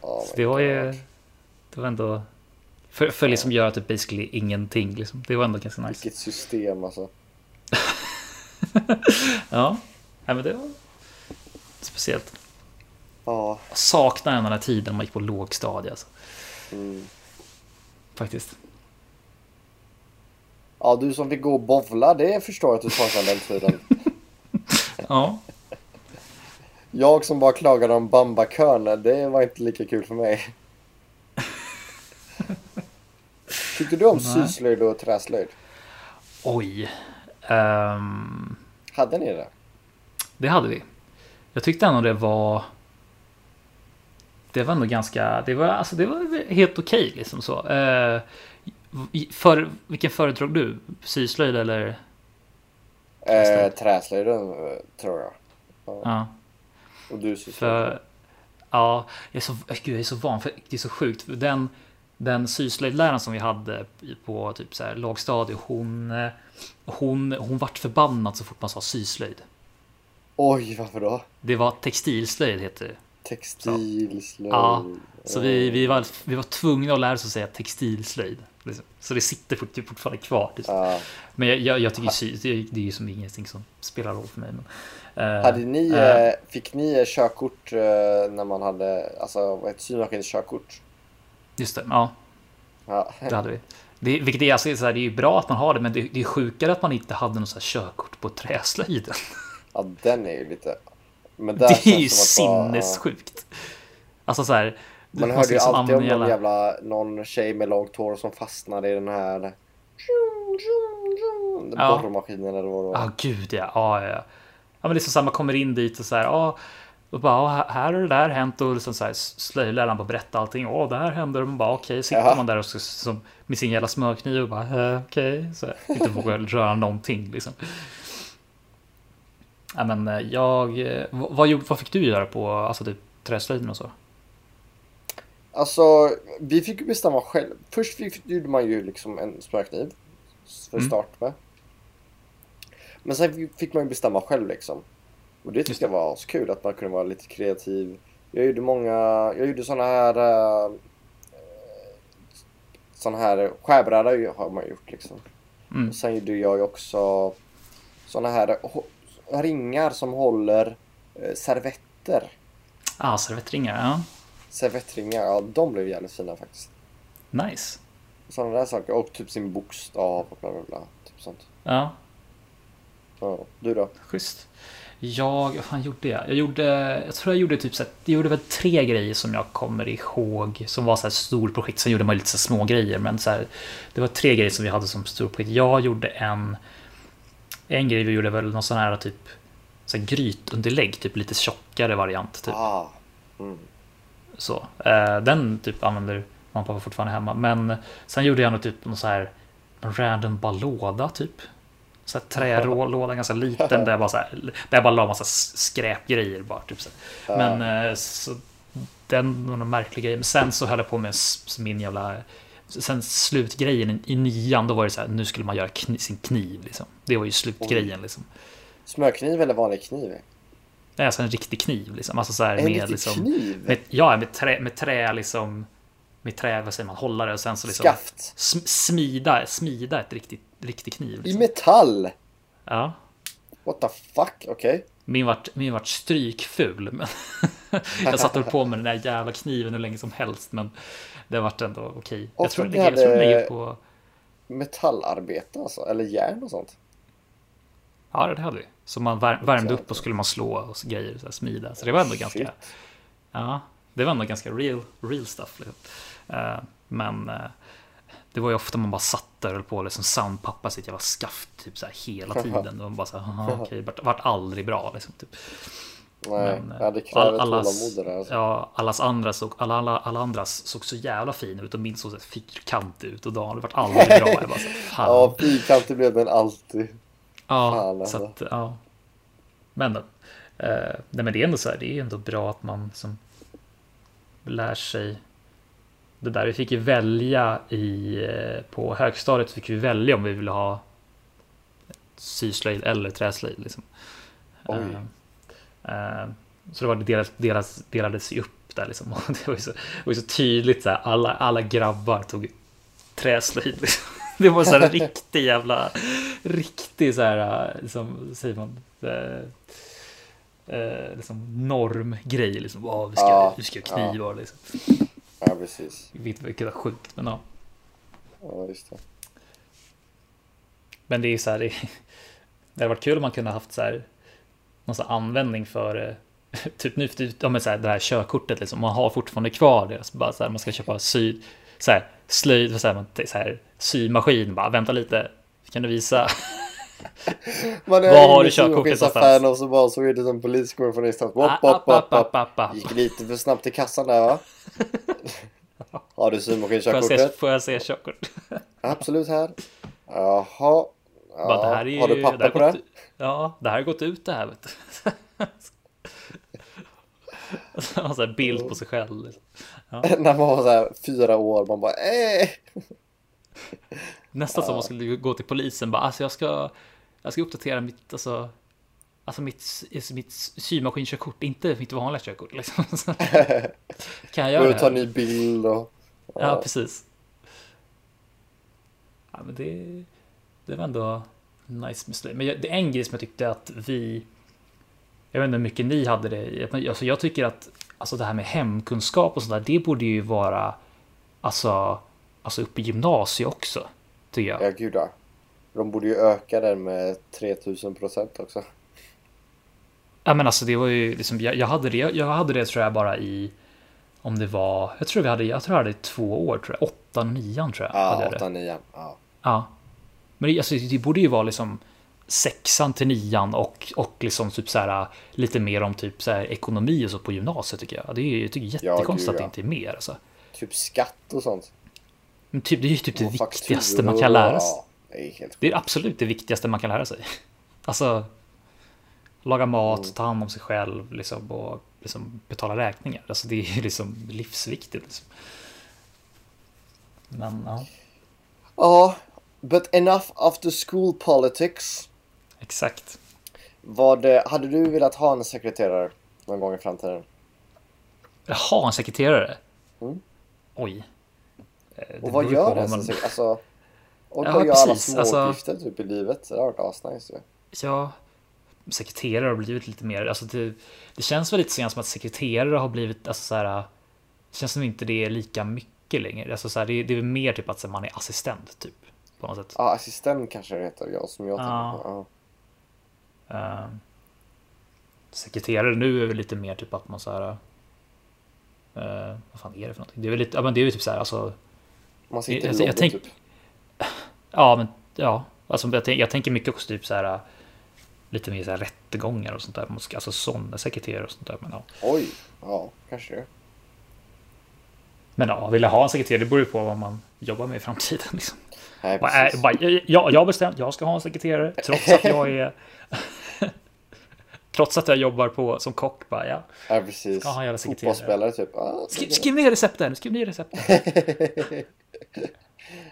Oh Så det var ju, det var ändå, för, för liksom göra typ basically ingenting liksom. Det var ändå ganska nice. Vilket system alltså. Ja, Nej, men det var speciellt. Ja, Jag saknar den här tiden man gick på lågstadiet alltså. mm. Faktiskt. ja, du som fick gå och bovla, det förstår jag att du saknar den tiden. Ja, Jag som bara klagade om bambakön, det var inte lika kul för mig. Tyckte du om Nej. syslöjd och träslöjd? oj. Ehm, Hade ni det? det hade vi. jag tyckte ändå det var det var ändå ganska, det var, alltså det var helt okej okay, liksom så. Eh, för, vilken föredrog du? Syslöjd eller? Eh, träslöjden tror jag. Ja. ja. Och du syslöjd? Ja, jag är så, gud, jag är så van, för det är så sjukt. Den, den syslöjdläraren som vi hade på typ så här lågstadiet, hon, hon, hon vart förbannad så fort man sa syslöjd. Oj, varför då? Det var textilslöjd heter det. Textilslöjd. Ja, så vi, vi, var, vi var tvungna att lära oss att säga textilslöjd. Liksom. Så det sitter fortfarande kvar. Liksom. Ja. Men jag, jag, jag tycker det, det är ju som ingenting som spelar roll för mig. Men, uh, hade ni, uh, fick ni körkort uh, när man hade, alltså heter synmaskinens körkort? Just det, ja. ja. Det hade vi. Det, vilket är, alltså, så här, det är ju bra att man har det, men det, det är sjukare att man inte hade något så här körkort på träslöjden. Ja, den är ju lite... Men det är ju sinnessjukt. Bara, alltså så här. Man hörde ju alltid om någon jävla, någon tjej med långt hår som fastnade i den här ja. borrmaskinen eller vad det var. Ja, gud ja. Ja, ja. Ja, men liksom samma kommer in dit och så här. Ja, och bara, här har det där hänt och liksom så här slöjläraren bara berätta allting. Åh, det här händer. Och man bara, okej, okay. sitter ja. man där och så, som, med sin jävla smörkniv och bara, äh, okej, okay. så här, inte vågar röra någonting liksom. Ja, men eh, jag, eh, vad, vad fick du göra på alltså typ träslöjden och så? Alltså, vi fick ju bestämma själv. Först fick, gjorde man ju liksom en smörkniv för mm. start med. Men sen fick man ju bestämma själv liksom. Och det tyckte jag var så kul att man kunde vara lite kreativ. Jag gjorde många, jag gjorde såna här uh, såna här skärbräda har man gjort liksom. Mm. Och sen gjorde jag ju också såna här ringar som håller uh, servetter. Ja, ah, servettringar, ja servettringar, ja de blev jävligt fina faktiskt. Nice. Sådana där saker. Och typ sin bokstav och bla bla bla. Typ sånt. Ja. Ja, du då? Schysst. Jag, vad fan gjorde jag? Jag gjorde, jag tror jag gjorde typ så här, jag gjorde väl tre grejer som jag kommer ihåg som var så här storprojekt. Sen gjorde man lite så små grejer, men så här, det var tre grejer som vi hade som storprojekt. Jag gjorde en, en grej vi gjorde väl någon sån här typ så här grytunderlägg, typ lite tjockare variant. Typ. Ah. Mm. Så, eh, den typ använder mamma och pappa fortfarande hemma. Men sen gjorde jag nog typ någon så här någon random bara låda typ. Så här trälåda, ganska liten, där jag bara, så här, där jag bara la massa skräpgrejer bara. Typ så. Men eh, så, den var någon märklig grej. Men sen så höll jag på med min jävla Sen slutgrejen i nian, då var det så här, nu skulle man göra kniv, sin kniv liksom. Det var ju slutgrejen liksom. Smörkniv eller vanlig kniv? Är alltså en riktig kniv liksom. Alltså så här, en med, riktig liksom, kniv? Med, ja, med trä, med trä liksom. Med trä, vad säger man, hållare och sen så liksom. Skaft. Smida, smida ett riktigt, riktig kniv. Liksom. I metall? Ja. What the fuck, okej. Okay. Min vart, min vart strykful. Men jag satte på med den där jävla kniven hur länge som helst. Men det vart ändå okej. Okay. Jag, tror, jag tror den ligger på... Metallarbete alltså? Eller järn och sånt? Ja, det hade vi. Så man värmde upp och skulle man slå och grejer, så här, smida. Så det var ändå ganska... Shit. Ja, det var ändå ganska real, real stuff. Liksom. Uh, men uh, det var ju ofta man bara satt där och höll på och liksom soundpappa sitt jävla skaft typ så här hela tiden. Och bara så här, okej, okay, vart, vart aldrig bra liksom. Typ. Nej, men, ja, det kräver allas, tålamod alltså. Ja, allas andra såg, alla, alla, alla andras såg så jävla fina ut och min såg så fyrkantig ut och Dan vart aldrig bra. Jag bara så, fan. Ja, fyrkantig blev den alltid. Ja, Fan, så att, ja. Men, eh, nej, men det är ändå så här, det är ändå bra att man som lär sig det där. Vi fick ju välja i, eh, på högstadiet fick vi välja om vi ville ha syslöjd eller träslöjd. Liksom. Oj. Uh, så det var delas, delas, delades ju upp där liksom. Och det var ju så, var så tydligt så här, alla, alla grabbar tog träslöjd. Liksom. Det var så här riktig jävla, riktig så här, liksom, säger man, eh, eh, liksom normgrej liksom. Oh, vi ska, ja, vi ska knivar ja. liksom. Ja, precis. Vilket var sjukt, men ja. Ja, just det. Men det är så här, det, det hade varit kul om man kunde haft så här, någon så användning för eh, typ nu ja, men så här, det här körkortet liksom, man har fortfarande kvar det. Så bara så här, man ska köpa syd, så här, slöjd, så här, så här, symaskin, bara vänta lite, kan du visa? Man Var har du körkortet affären och så bara så är det som polis kommer från ingenstans. Ah, app, hopp. app, app. Gick lite för snabbt till kassan där va? Har du Får jag se, symaskinkörkortet? får jag se körkort? Absolut här. Jaha. Ja. Bara, det här är ju, Har du det papper här på gått, det? Ja, det här har gått ut det här vet du. Så har bild på sig själv. Liksom. När man var så här fyra år. Man bara eh. Nästan som man skulle gå till polisen bara, alltså jag ska, jag ska uppdatera mitt, alltså, alltså mitt, mitt symaskinkörkort, inte mitt vanliga körkort. Liksom. Kan jag göra det ta en ny bild och... Ja, precis. Ja, men det, det var ändå nice med slöjd. Men det är en grej som jag tyckte att vi, jag vet inte hur mycket ni hade det, alltså jag tycker att alltså det här med hemkunskap och sådär, det borde ju vara alltså, alltså uppe i gymnasiet också. Tycker jag. Ja, gud ja. De borde ju öka den med 3000 procent också. Ja men alltså det var ju liksom, jag, jag hade det, jag hade det tror jag bara i, om det var, jag tror vi hade, jag tror jag hade två år tror jag, åttan, nian tror jag. Ja. 8 9 Ja. Ja. Men det, alltså, det borde ju vara liksom sexan till nian och, och liksom typ så här, lite mer om typ så här, ekonomi och så på gymnasiet tycker jag. Det är ju jag tycker Ja, jättekonstigt gud, att det ja. inte är mer. Alltså. Typ skatt och sånt. Men typ, det är ju typ det Och viktigaste man kan lära sig. Ja, det Det är absolut det viktigaste man kan lära sig. Alltså, laga mat, Mm. ta hand om sig själv liksom, och liksom, betala räkningar. Alltså, det är liksom livsviktigt. Liksom. Men ja, Ja, but enough after school politics. exakt. Vad, eh, hade du velat ha en sekreterare någon gång i framtiden? Jaha, en sekreterare? Mm. Oj. Eh, det Och vad gör en man- Alltså, och Ja, göra alla små alltså- uppgifter typ i livet. Det har varit asnice ju. Ja, sekreterare har blivit lite mer, alltså det, det känns väl lite så som att sekreterare har blivit, alltså så här, det känns som inte det är lika mycket längre. Alltså så här, det, det är mer typ att man är assistent typ. På något sätt. Ja, assistent kanske det heter, ja, som jag Ja. tänker på. Ja. Eh, sekreterare nu är väl lite mer typ att man så här, eh, vad fan är det för någonting? Det är väl lite, ja men det är ju typ så här, alltså, Man sitter Jag- i jag lobbyn tänk- typ. ja men, ja, alltså jag, tänk, jag tänker mycket också typ så här, lite mer så här rättegångar och sånt där, Man ska- alltså sådana sekreterare och sånt där, men ja. Oj, ja, kanske det. Men ja, vill jag ha en sekreterare, det beror ju på vad man jobbar med i framtiden. Liksom. Nej, jag, jag har bestämt, jag ska ha en sekreterare, trots att jag är... trots att jag jobbar på som kock, bara ja. Ja, precis. Ska ha en jävla sekreterare. Fotbollsspelare typ. Ja, Skriv, skriv ner recepten, skriv ner recepten.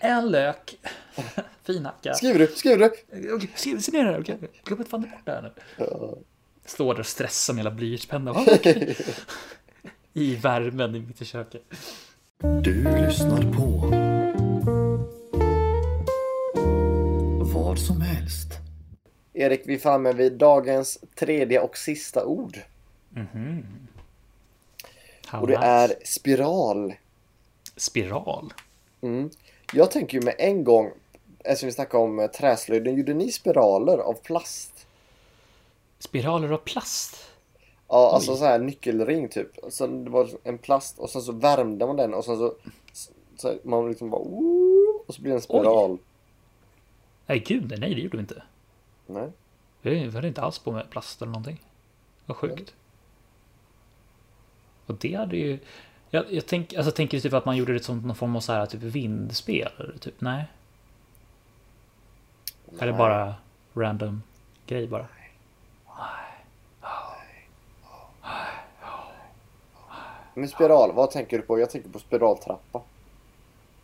en lök, finhacka. Skriver du? Skriver du? Okej, skriv, skriv ner det, okej. Glöm inte fan bort det här nu. Ja. Står där och stressar med hela blyertspenna. Ja, okej. I värmen i mitt i köket. Du lyssnar på vad som helst. Erik, vi är framme vid dagens tredje och sista ord. How Och det nice. är spiral. Spiral. Mm. Jag tänker ju med en gång, eftersom vi snackade om träslöjden, gjorde ni spiraler av plast? Spiraler av plast. Ja, alltså Oj. så här nyckelring typ. Så det var en plast och sen så värmde man den och sen så, så man liksom bara och så blir det en spiral. Nej gud, nej det gjorde vi inte. Nej. Vi hade inte alls på med plast eller någonting. Vad sjukt. Och det hade ju... Jag, jag tänk, alltså, tänker typ att man gjorde det som någon form av så här, typ vindspel. Eller typ, nej. Eller Nej. bara random grej bara. Men spiral, vad tänker du på? Jag tänker på spiraltrappa.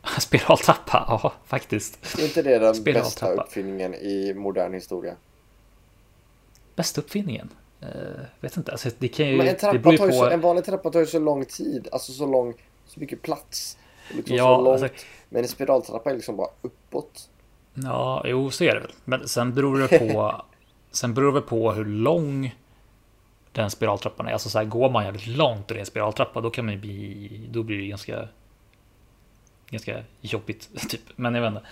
Spiraltrappa, ja faktiskt. Är inte det den bästa uppfinningen i modern historia? Bästa uppfinningen? Uh, vet inte, alltså, det kan ju... Men en, trappa ju tar ju så, på... en vanlig trappa tar ju så lång tid, alltså så lång, så mycket plats. Liksom Ja, så långt. alltså- Men en spiraltrappa är liksom bara uppåt. Ja, jo, så är det väl. Men sen beror det på... sen beror det på hur lång den spiraltrappan är. Alltså så här, går man jävligt långt och det är en spiraltrappa, då kan man ju bli... Då blir det ganska... Ganska jobbigt, typ. Men jag vet inte.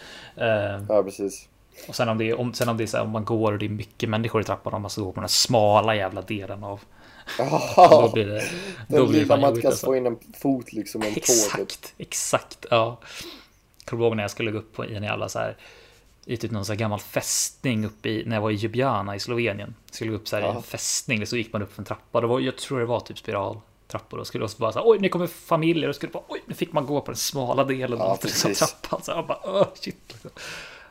Eh, Ja, precis. och sen om det är, om, sen om det är så här, om man går och det är mycket människor i trappan, om man ska gå på den här smala jävla delen av... Då Ja, blir det... Då den blir man jobbigt kan få in en fot liksom, en typ. Exakt, exakt. Ja. Kommer ihåg när jag skulle gå upp på, i en jävla så här i typ någon sån här gammal fästning uppe i, när jag var i Ljubljana i Slovenien. Skulle gå upp så här i Ja. en fästning, så gick man upp för en trappa. Det var, jag tror det var typ spiraltrappor. Och skulle också bara så här, oj, nu kommer familjer. Och skulle bara, oj, nu fick man gå på den smala delen Ja, av trappan. Så jag bara, åh, shit.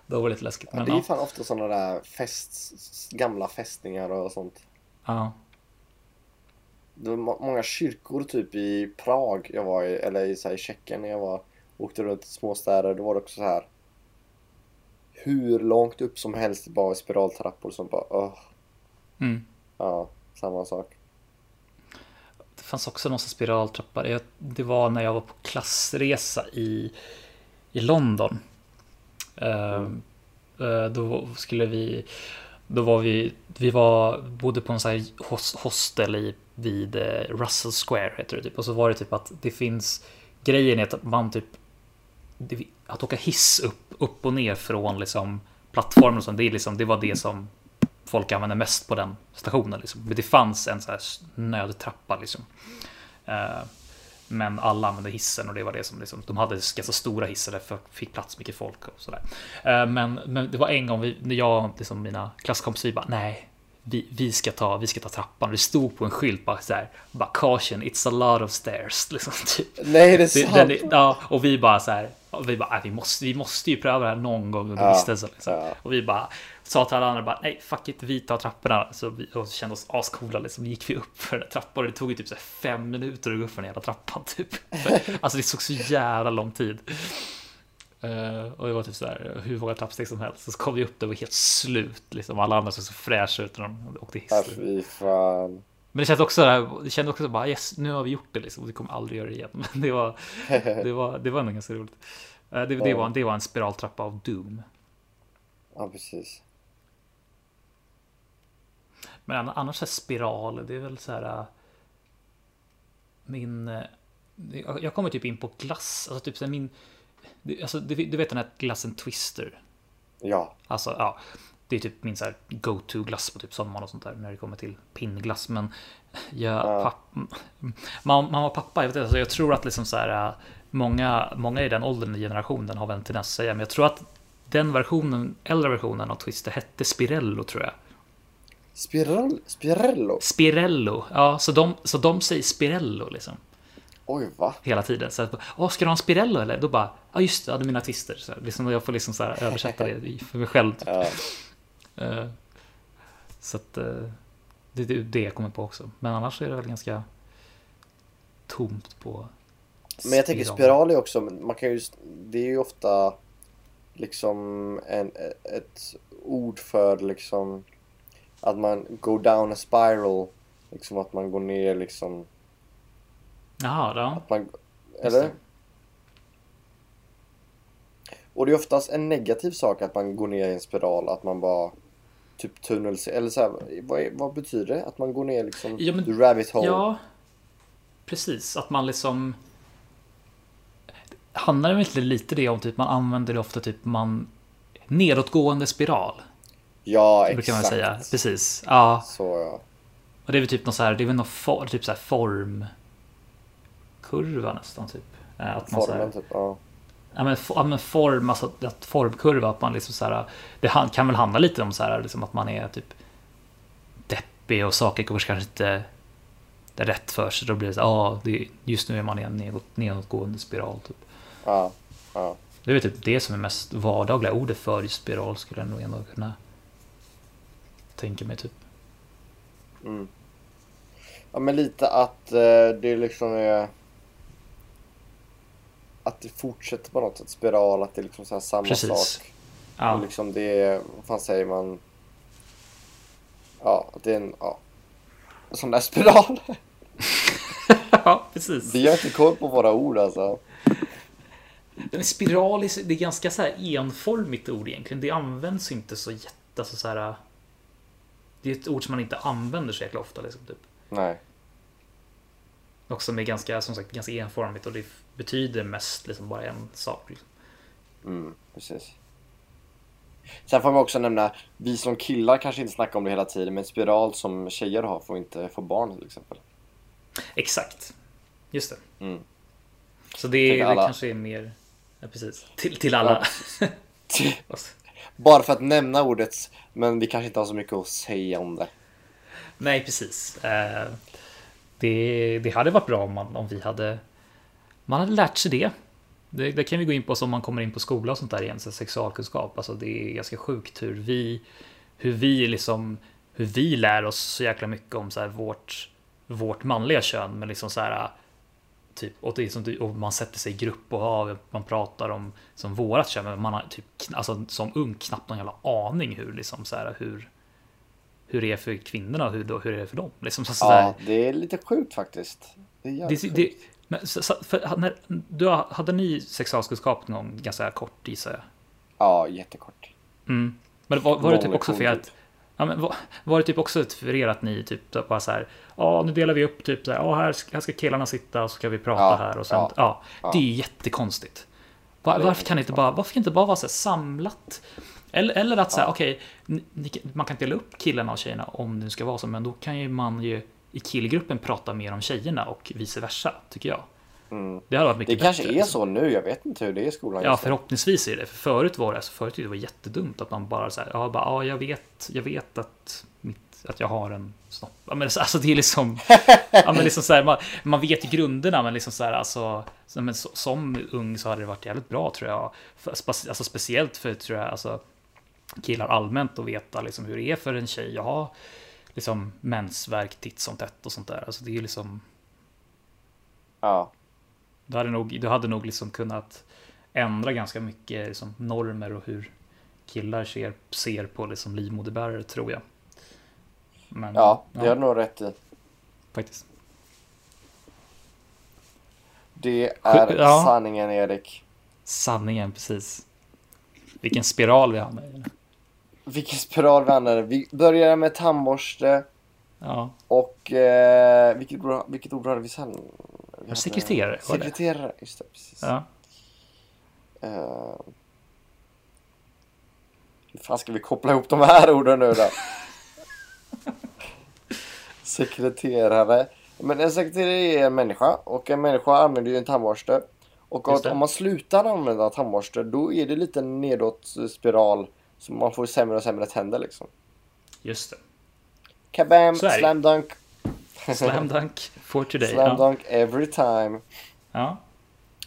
Det var lite läskigt. Ja, det är ja, fan ofta sådana där fest, gamla fästningar och sånt. ja. Det var må- många kyrkor typ i Prag jag var i, eller i, så här, i Tjeckien när jag var, åkte runt i småstäder. Då var det också så här hur långt upp som helst bara spiraltrappor som bara, åh, Mm. ja, samma sak. Det fanns också någon sån spiraltrappa. Det- var när jag var på klassresa i, i London. Eh, eh, Då skulle vi... Då var vi... Vi var, bodde på en sån här hos- hostel i, vid eh, Russell Square heter det typ. Och så var det typ att det finns... Grejen är att man typ... Att åka hiss upp, upp och ner från liksom plattformen och sånt. Det, är liksom, det var det som folk använde mest på den stationen. Liksom. Men det fanns en så här nödtrappa liksom. Eh, men alla använde hissen och det var det som liksom, de hade ganska stora hissar därför fick plats mycket folk och sådär. Eh, Men, men det var en gång vi, när jag och liksom mina klasskompisar vi bara nej, vi, vi, ska ta, vi ska ta trappan. Det stod på en skylt bara så här, bara caution, it's a lot of stairs. Liksom, typ. Nej, det är sant! den, är- ja, och vi bara så här, vi bara, "Nej, vi måste, vi måste ju pröva det här någon gång under Ja, vistelsen. Liksom. ja. Och vi bara sa till alla andra bara, nej, fuck it, vi tar trapporna. Så vi och så kände oss ascoola, liksom gick vi upp för den där trappan och det tog ju typ så här fem minuter att gå upp för den jävla trappan typ. För, alltså det tog så jävla lång tid. Eh, och det var typ så här, hur många trappsteg som helst. Så kom vi upp där och var helt slut, liksom. Alla andra såg så fräscha ut när de åkte hiss. Ja, fy fan. Men det kändes också, det kändes också bara yes, nu har vi gjort det liksom. Vi kommer aldrig göra det igen. Men det var, det var, det var ändå ganska roligt. Eh, Det, det, var, det var en spiraltrappa av Doom. Ja, precis. Men an- annars så här spiral, det är väl så här. äh, Min. Jag jag kommer typ in på glass, alltså typ så här min. Alltså, du, du vet den här glassen Twister. Ja. Alltså, ja. Det är typ min så här go-to glass på typ sommaren och sånt där när det kommer till pinnglass. Men jag, Ja. papp, mamma, och pappa, jag, vet inte, alltså jag tror att liksom så här, äh, många, många i den åldern i generationen har väl en tendens att säga, men jag tror att den versionen, äldre versionen av Twister hette Spirello tror jag. Spiral, Spirello? Spirello, ja, så de, så de säger Spirello liksom Oj, va? hela tiden. Så att, ska du ha en Spirello eller? Då bara, ja just det, ja, det är mina twister. Så här, liksom, jag får liksom så här översätta det för mig själv. Typ. Ja. Eh, Så att eh, det är det jag kommer på också. Men annars är det väl ganska tomt på Men jag tänker spiral är också, man kan ju, det är ju ofta liksom en, ett ord för liksom att man go down a spiral. Liksom att man går ner liksom, Jaha, ja. att man, eller? det. Och det är oftast en negativ sak att man går ner i en spiral, att man bara typ tunnel, eller så här, vad, är, vad betyder det? Att man går ner liksom, Ja, men- rabbit hole? Ja, precis. Att man liksom... Handlar det inte lite det om typ man använder det ofta typ man... Nedåtgående spiral. Ja, Det brukar man säga. Precis. Ja. Så ja. Och det är väl typ något så här, det är väl någon for, typ så här formkurva nästan typ. Eh, Att man så här, Formen typ, ja. ja, men, ja, men form, alltså att formkurva, att man liksom så här, det kan väl handla lite om så här, liksom att man är typ deppig och saker går kanske inte är rätt för sig. Då blir det så här, ja, det, just nu är man i en nedåt, nedåtgående spiral. Typ. Ja, ja. Det är väl typ det som är mest vardagliga ordet för just spiral skulle jag nog ändå kunna tänka mig typ. Mm. Ja men lite att eh, det liksom är att det fortsätter på något sätt spiral, att det är liksom så här samma Precis. sak. Ja, Och liksom det är, vad fan säger man? Ja, att det är en, ja. En sån där spiral. ja precis. Vi har inte koll på våra ord alltså. Men spiral är, det är ganska så här enformigt ord egentligen. Det används inte så jätte... Alltså så här, det är ett ord som man inte använder så jäkla ofta. Liksom, typ. Nej. Och som är ganska, som sagt, ganska enformigt och det betyder mest liksom bara en sak. Liksom. Mm, precis. Sen får man också nämna, vi som killar kanske inte snackar om det hela tiden, men spiral som tjejer har får inte få barn till exempel. Exakt. Just det. Mm. Så det, det kanske är mer... Ja, precis. Till, till alla. Bara för att nämna ordet, men vi kanske inte har så mycket att säga om det. Nej, precis. Eh, det, det hade varit bra om, man, om vi hade, man hade lärt sig det. det. Det kan vi gå in på som man kommer in på skola och sånt där igen, så sexualkunskap. Alltså det är ganska sjukt hur vi, hur vi liksom, hur vi lär oss så jäkla mycket om så här vårt, vårt manliga kön, men liksom så här Typ, och, det är som, och man sätter sig i grupp och ja, man pratar om som vårat kön, men man har typ, alltså, som ung knappt någon jävla aning hur, liksom, så här, hur, hur det är för kvinnorna och hur, hur det är för dem. Liksom, så, Ja, där. det är lite sjukt faktiskt. Det är Det, det, men, så, för, när, du, hade ni sexualkunskap någon gång ganska kort gissar jag? Ja, jättekort. Mm. Men var, var det typ också för att Ja, men var, var det typ också för er att ni typ bara så här, ja nu delar vi upp typ så här, ja här, ska- här ska killarna sitta och så ska vi prata Ja, här och sen, ja, ja, ja. det är jättekonstigt. Var, det varför kan det inte bara, varför kan det inte bara vara så här samlat? Eller, eller att Ja. okej, kan- man kan dela upp killarna och tjejerna om det ska vara så, men då kan ju man ju i killgruppen prata mer om tjejerna och vice versa, tycker jag. Mm. Det hade varit Det mycket kanske bättre, är liksom. så nu, jag vet inte hur det är i skolan Ja, förhoppningsvis är det. För förut var det, alltså förut det var jättedumt att man bara så här, ja, bara, ja, jag vet, jag vet att, mitt, att jag har en snopp. Ja, men alltså det är liksom, ja, men liksom så här, man, man vet ju grunderna, men liksom så här, alltså, så, men så, som ung så hade det varit jävligt bra tror jag. För, alltså speciellt för, tror jag, alltså killar allmänt att veta liksom hur det är för en tjej att ha liksom mensvärk titt som tätt och sånt där. Alltså det är liksom, Ja, du hade nog, du hade nog liksom kunnat ändra ganska mycket liksom, normer och hur killar ser, ser på liksom, livmoderbärare tror jag. Men, ja, det har du nog rätt i. faktiskt. Det är Ja. sanningen Erik. Sanningen, precis. Vilken spiral vi hamnar i. Vilken spiral vi använder. Vi börjar med tandborste Ja, och eh, vilket, ord- vilket ord hade vi sen? Vi hade- sekreterare var det. Sekreterare, just det. Precis. ja. Eh, hur fan ska vi koppla ihop de här orden nu då? sekreterare. Men en sekreterare är en människa och en människa använder ju en tandborste. Och om man slutar använda tandborste då är det lite nedåt spiral. Så man får sämre och sämre tänder liksom. Just det. Kabam, slam dunk. Slam dunk for today. Slam Ja. dunk every time. Ja.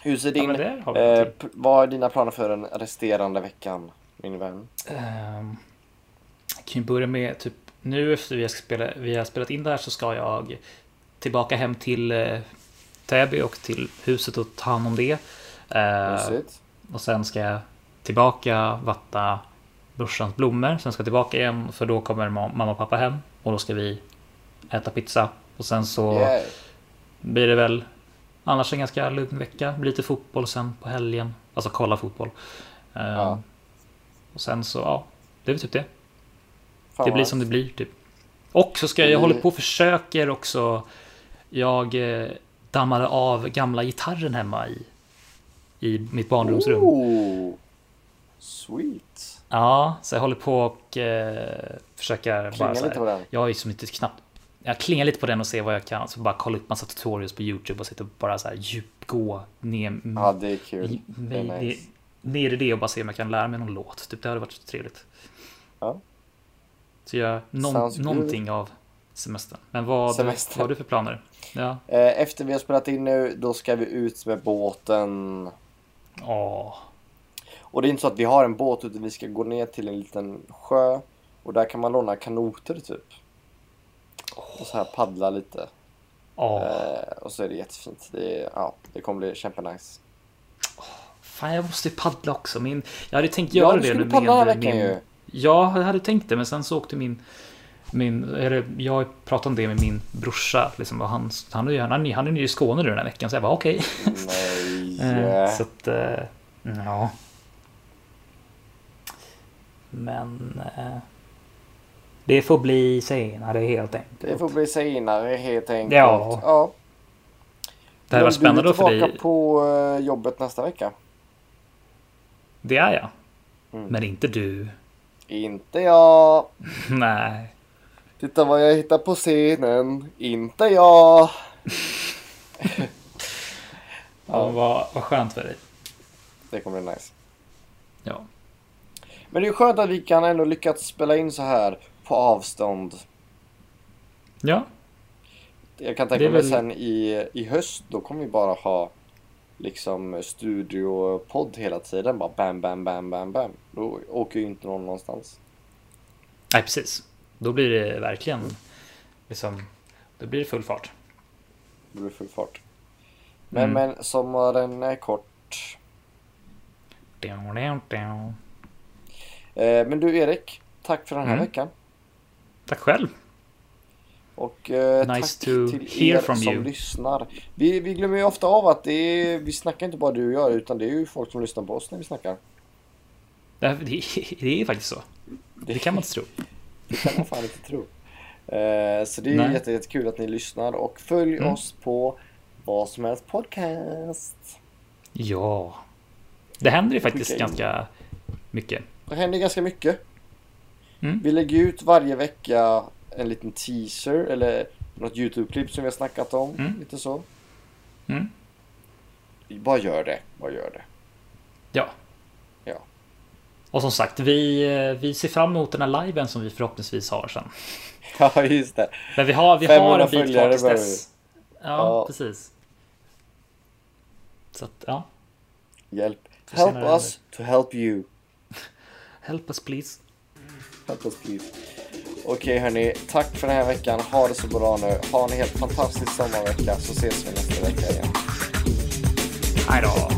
Hur ser ja, din... vi eh, vad är dina planer för den resterande veckan, min vän? Jag kan ju börja med typ nu efter vi har, spelat, vi har spelat in det här så ska jag tillbaka hem till eh, Täby och till huset och ta hand om det. Eh, och sen ska jag tillbaka vatta brorsans blommor. Sen ska tillbaka igen för då kommer ma- mamma och pappa hem och då ska vi äta pizza. Och sen så Yeah. blir det väl annars en ganska lugn vecka. Blir lite fotboll sen på helgen. Alltså kolla fotboll. Ehm, Ja. Och sen så, ja, det är väl typ det. Fan Det blir som det blir typ. Och så ska jag, jag håller på och försöker också. Jag eh, dammade av gamla gitarren hemma i, i mitt barndomsrum. Ooh. Sweet. Ja, så jag håller på och eh, försöker bara Klinga lite på den. Jag är ju som inte knappt jag klingar lite på den och ser vad jag kan. Så bara kolla upp massa tutorials på YouTube och sitta och bara så här djupgå ner, Ja, det är kul. Det är nice. ner i det och bara se om jag kan lära mig någon låt. Typ, det hade varit trevligt. Ja. Så jag någon, någonting av semestern. Men vad, Semestern. vad har du för planer? Ja. Eh, Efter vi har spelat in nu, då ska vi ut med båten. Åh. Och det är inte så att vi har en båt, utan vi ska gå ner till en liten sjö. Och där kan man låna kanoter typ. Och så här paddla lite. Åh. Eh, och så är det jättefint. Det, är, ja, det kommer bli kämpenice. Fan, jag måste ju paddla också. Min, jag hade tänkt Ja, göra du det nu med veckan min... ju. Ja, jag hade tänkt det, men sen så åkte min... min eller, jag pratade om det med min brorsa. Liksom, och han, han, är han, är- han är ju i Skåne nu den här veckan, så jag bara okej. Nej. Eh, Så att, eh, ja. Men eh, det får bli senare helt enkelt. Det får bli senare helt enkelt. Ja. ja. Det här var spännande Du är tillbaka på eh, jobbet nästa vecka. Det är jag. Mm. Men inte du. Inte jag. Nej. Titta vad jag hittar på scenen. Inte jag. Ja, vad, vad skönt för dig. Det kommer bli nice. Ja. Men det är skönt att vi kan ändå lyckats spela in så här på avstånd. Ja, Jag kan Det tänka mig väl- sen i, i höst, då kommer vi bara ha liksom studiopodd hela tiden. Bara bam, bam, bam, bam, bam. Då åker ju inte någon någonstans. nej precis. Då blir det verkligen liksom, då blir det full fart. Det blir full fart. Men, Mm. men sommaren är kort. Down, down, down. Eh, men du Erik, tack för den här Mm. veckan. Tack själv. Och eh, Nice tack to till hear er som you. lyssnar. Vi, vi glömmer ju ofta av att det är, vi snackar inte bara du och jag, utan det är ju folk som lyssnar på oss när vi snackar. Det, det, det är faktiskt så. Det kan man inte tro. Det kan man fan inte tro. Eh, så det är Nej. jätte, jättekul att ni lyssnar och följ Mm. oss på vad som helst podcast. Ja. Det händer ju faktiskt ganska mycket. Det händer ganska mycket. Mm. Vi lägger ut varje vecka en liten teaser eller något YouTube-klipp som vi har snackat om. Mm. Lite så. Mm. Bara gör det. Bara gör det. Ja. Ja. Och som sagt, vi, vi ser fram emot den här liven som vi förhoppningsvis har sen. Ja, just det. Men vi har, vi 500 har en bit kvar tills dess. Ja, Ja. precis. Så att, ja. Hjälp. Help us to help you. Help us please. Help us please. Okej hörni, tack för den här veckan. Ha det så bra nu. Ha en helt fantastisk sommarvecka så ses vi nästa vecka igen. Hej då.